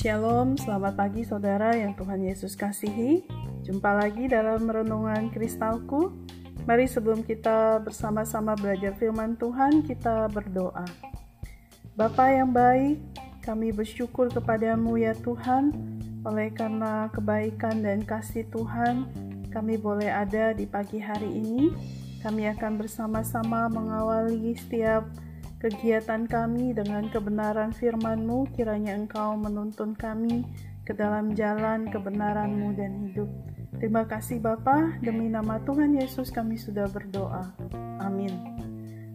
Shalom, selamat pagi saudara yang Tuhan Yesus kasihi. Jumpa lagi dalam renungan kristalku. Mari sebelum kita bersama-sama belajar firman Tuhan, kita berdoa. Bapa yang baik, kami bersyukur kepadamu ya Tuhan, oleh karena kebaikan dan kasih Tuhan, kami boleh ada di pagi hari ini. Kami akan bersama-sama mengawali setiap kegiatan kami dengan kebenaran firman-Mu, kiranya Engkau menuntun kami ke dalam jalan kebenaran-Mu dan hidup. Terima kasih Bapa, demi nama Tuhan Yesus kami sudah berdoa. Amin.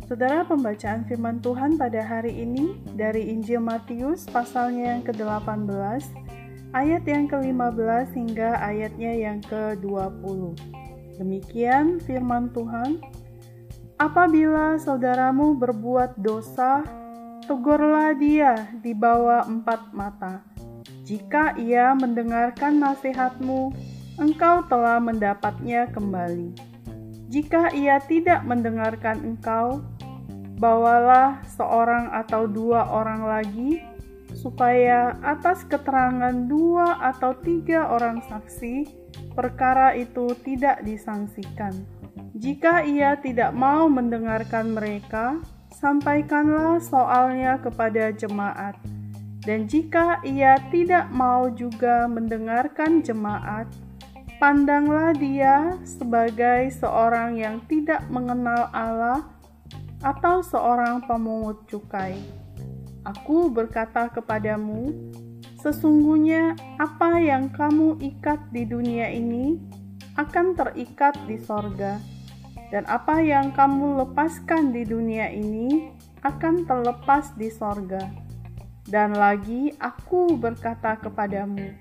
Saudara pembacaan firman Tuhan pada hari ini dari Injil Matius pasalnya yang ke-18 ayat yang ke-15 hingga ayatnya yang ke-20. Demikian firman Tuhan. Apabila saudaramu berbuat dosa, tegurlah dia di bawah empat mata. Jika ia mendengarkan nasihatmu, engkau telah mendapatnya kembali. Jika ia tidak mendengarkan engkau, bawalah seorang atau dua orang lagi, supaya atas keterangan dua atau tiga orang saksi, perkara itu tidak disangsikan. Jika ia tidak mau mendengarkan mereka, sampaikanlah soalnya kepada jemaat. Dan jika ia tidak mau juga mendengarkan jemaat, pandanglah dia sebagai seorang yang tidak mengenal Allah atau seorang pemungut cukai. Aku berkata kepadamu, sesungguhnya apa yang kamu ikat di dunia ini akan terikat di sorga dan apa yang kamu lepaskan di dunia ini akan terlepas di sorga. Dan lagi aku berkata kepadamu,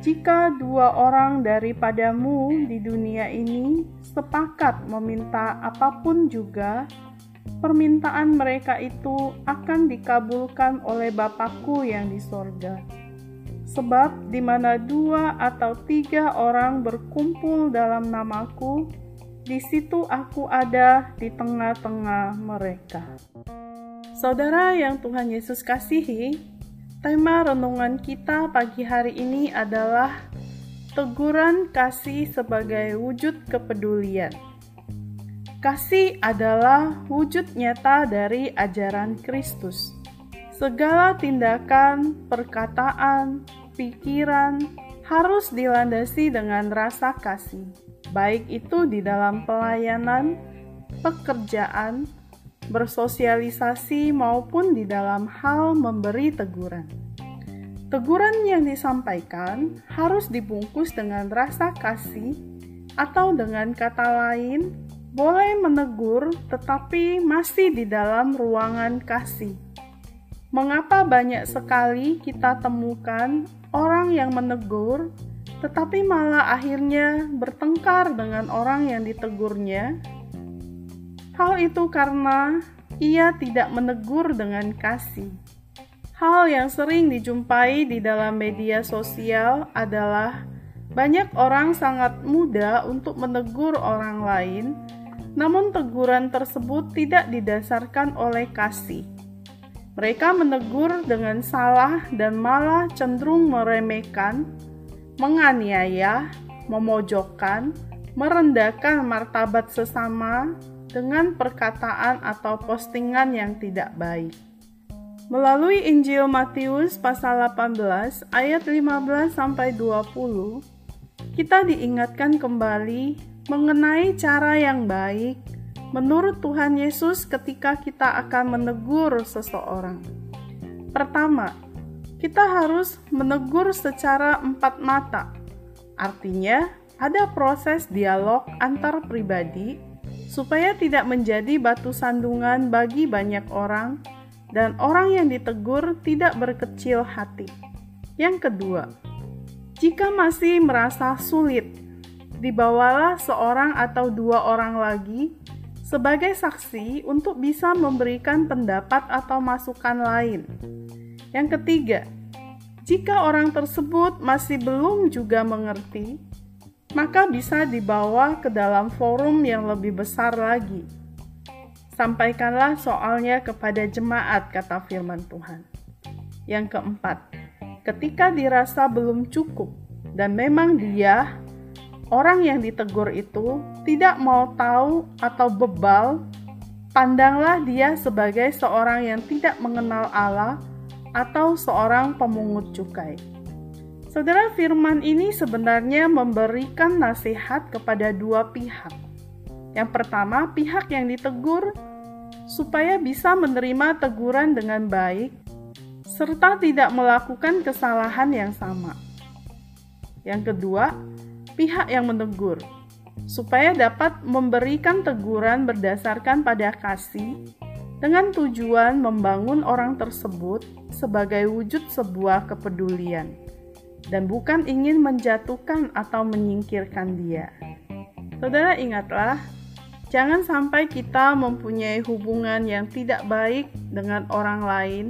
jika dua orang daripadamu di dunia ini sepakat meminta apa pun juga, permintaan mereka itu akan dikabulkan oleh Bapakku yang di sorga. Sebab di mana dua atau tiga orang berkumpul dalam namaku, di situ aku ada di tengah-tengah mereka. Saudara yang Tuhan Yesus kasihi, tema renungan kita pagi hari ini adalah teguran kasih sebagai wujud kepedulian. Kasih adalah wujud nyata dari ajaran Kristus. Segala tindakan, perkataan, pikiran harus dilandasi dengan rasa kasih baik itu di dalam pelayanan, pekerjaan, bersosialisasi, maupun di dalam hal memberi teguran. Teguran yang disampaikan harus dibungkus dengan rasa kasih, atau dengan kata lain, boleh menegur tetapi masih di dalam ruangan kasih. Mengapa banyak sekali kita temukan orang yang menegur tetapi malah akhirnya bertengkar dengan orang yang ditegurnya. Hal itu karena ia tidak menegur dengan kasih. Hal yang sering dijumpai di dalam media sosial adalah banyak orang sangat mudah untuk menegur orang lain, namun teguran tersebut tidak didasarkan oleh kasih. Mereka menegur dengan salah dan malah cenderung meremehkan menganiaya, memojokkan, merendahkan martabat sesama dengan perkataan atau postingan yang tidak baik. Melalui Injil Matius pasal 18 ayat 15 sampai 20, kita diingatkan kembali mengenai cara yang baik menurut Tuhan Yesus ketika kita akan menegur seseorang. Pertama, kita harus menegur secara empat mata. Artinya, ada proses dialog antar pribadi supaya tidak menjadi batu sandungan bagi banyak orang dan orang yang ditegur tidak berkecil hati. Yang kedua, jika masih merasa sulit, dibawalah seorang atau dua orang lagi sebagai saksi untuk bisa memberikan pendapat atau masukan lain yang ketiga, jika orang tersebut masih belum juga mengerti, maka bisa dibawa ke dalam forum yang lebih besar lagi. Sampaikanlah soalnya kepada jemaat, kata firman Tuhan. Yang keempat, ketika dirasa belum cukup dan memang dia orang yang ditegur itu tidak mau tahu atau bebal, pandanglah dia sebagai seorang yang tidak mengenal Allah atau seorang pemungut cukai. Saudara firman ini sebenarnya memberikan nasihat kepada dua pihak. Yang pertama, pihak yang ditegur supaya bisa menerima teguran dengan baik serta tidak melakukan kesalahan yang sama. Yang kedua, pihak yang menegur supaya dapat memberikan teguran berdasarkan pada kasih dengan tujuan membangun orang tersebut sebagai wujud sebuah kepedulian dan bukan ingin menjatuhkan atau menyingkirkan dia. Saudara ingatlah, jangan sampai kita mempunyai hubungan yang tidak baik dengan orang lain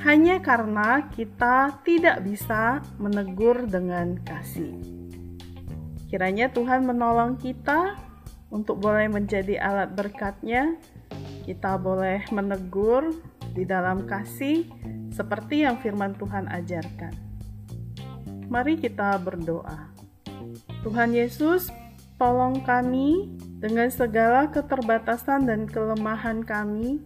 hanya karena kita tidak bisa menegur dengan kasih. Kiranya Tuhan menolong kita untuk boleh menjadi alat berkatnya. Kita boleh menegur di dalam kasih seperti yang firman Tuhan ajarkan. Mari kita berdoa. Tuhan Yesus, tolong kami dengan segala keterbatasan dan kelemahan kami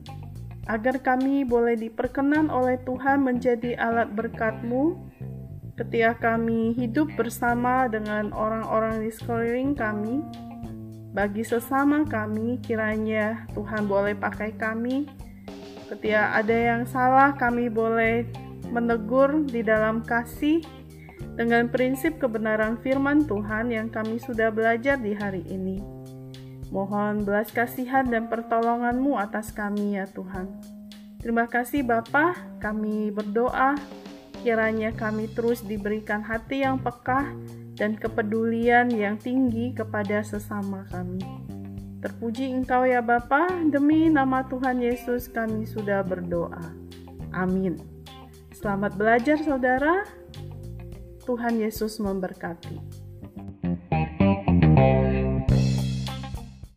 agar kami boleh diperkenan oleh Tuhan menjadi alat berkat-Mu ketika kami hidup bersama dengan orang-orang di sekeliling kami. Bagi sesama kami, kiranya Tuhan boleh pakai kami. Ketika ada yang salah, kami boleh menegur di dalam kasih dengan prinsip kebenaran firman Tuhan yang kami sudah belajar di hari ini. Mohon belas kasihan dan pertolonganmu atas kami ya Tuhan. Terima kasih Bapa, kami berdoa kiranya kami terus diberikan hati yang peka dan kepedulian yang tinggi kepada sesama kami. Terpuji Engkau ya Bapa, demi nama Tuhan Yesus kami sudah berdoa. Amin. Selamat belajar saudara. Tuhan Yesus memberkati.